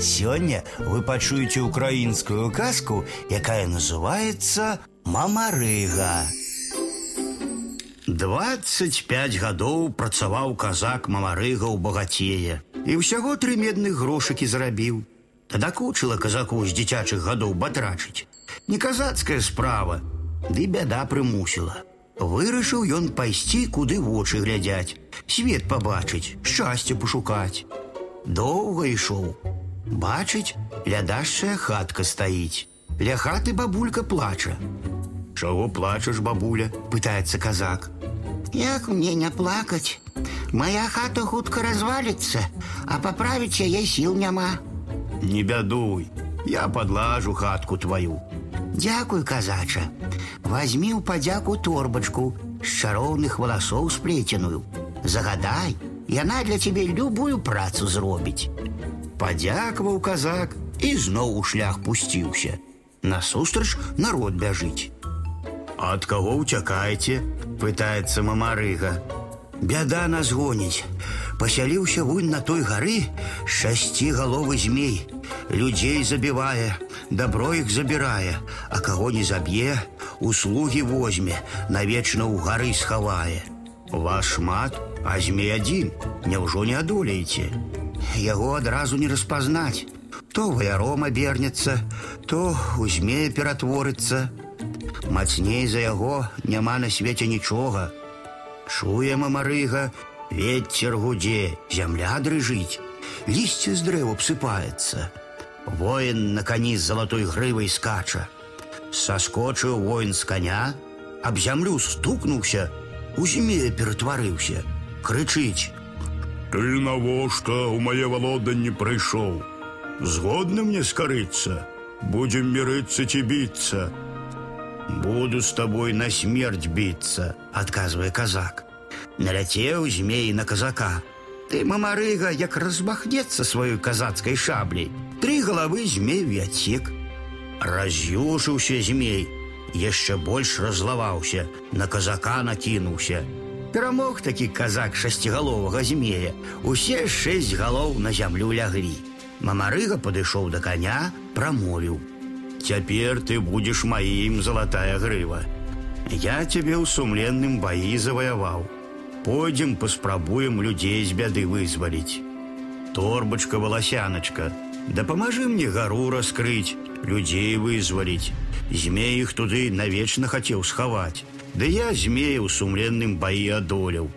Сегодня вы пачуеце украинскую казку, якая называется Мамарыга. 25 гадоў працаваў казак Мамарыга ў багацее і ўсяго тры медных грошыкі зарабіў. Надакучыла казаку з дзіцячых гадоў батрачыць. Не казацкая справа, ды бяда прымусіла. Вырашыў ён пайсці, куды вочы глядзяць, свет пабачыць, шчасце пашукаць. Доўга ішоў. Бачыць, лядашчая хатка стаіць. Ля хаты бабулька плача. Чаго плачаш, бабуля? пытаецца казак. Як мне не плакаць? Моя хата хутка развалится, а поправить яе сил няма. Не бядуй, я подлажу хатку твою. Дякуй, казача. Возьми ў падзяку торбачку з чароўных валасоў сплеценую. Загадай, яна для цябе любую працу зробіць. Падзякаваў казак і зноў у шлях пусціўся. Насустрач народ бяжыць. Ад каго ўцякаеце? пытаецца мамарыга. Бяда нас гоніць. Пасяліўся вунь на той гары шасці галовы змей. Людзей забівае, дабро іх забірае, а каго не заб'е, услугі возьме, навечна ў гары схавае. Ваш шмат, а змей адзін, няўжо не адолееце. Яго адразу не распазнаць. То ваяром абернецца, то у змея ператворыцца. Мацней за яго няма на свеце нічога. Чуе мамарыга, ветер гудзе, зямля дрыжыць, лісце з дрэў абсыпаецца. Воин на коні з золотой грывай скача. Саскочыў воин з коня, аб зямлю стукнуўся, у змея ператварыўся, крычыць: Ты навошта ў мае валоданне прыйшоў? Згодны мне скарыцца, будем мірыцца ці біцца. Буду с тобой на смерть биться, отказывая казак. Наляцеў змей на казака. Ты, мамарыга, як размахнецца сваёй казацкай шаблей. Тры галавы змей і адсек. Раз'юшыўся змей, яшчэ больш разлаваўся, на казака накінуўся. Перамог такі казак шасцігаловага змея. Усе шэсць галоў на зямлю ляглі. Мамарыга падышоў да коня, прамовіў: Цяпер ты будзеш маім залатая грыва. Я цябе ў сумленным баі заваяваў. Пойдзем паспрабуем людзей з бяды вызваліць. Торбачка валасяначка, дапамажы мне гару раскрыць, людзей вызваліць. Змей іх туды навечна хацеў схаваць. Ды я змея ў сумленным баі адолеў.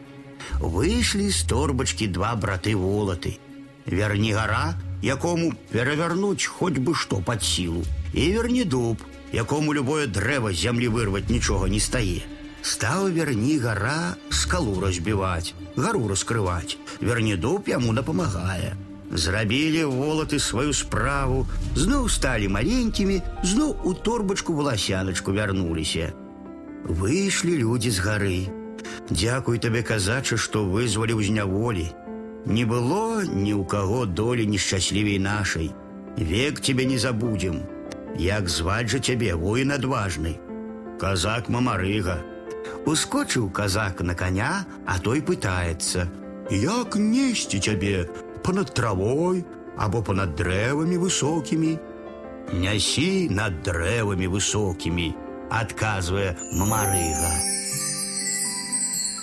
Выйшлі з торбачкі два браты волаты. Верні гара, якому перавярнуць хоць бы што пад сілу і верні дуб, якому любое дрэва з зямлі вырваць нічога не стае. Стаў верні гара скалу разбіваць, гару раскрываць. Верні дуб яму дапамагае. Зрабілі волаты сваю справу, зноў сталі маленькімі, зноў у торбачку валасяначку вярнуліся. Выйшлі людзі з гары. Дзякуй табе казача, што вызваліў з няволі. Не было ні ў каго долі нешчаслівей нашай. Век тебе не забудем. Як зваць жа цябе воін адважны. Казак мамарыга. Ускочыў казак на коня, а той пытаецца: « Як несці цябе понад травой або понад дрэвамі высокімі? Нясі над дрэвамі высокімі, адказвае мамарыга.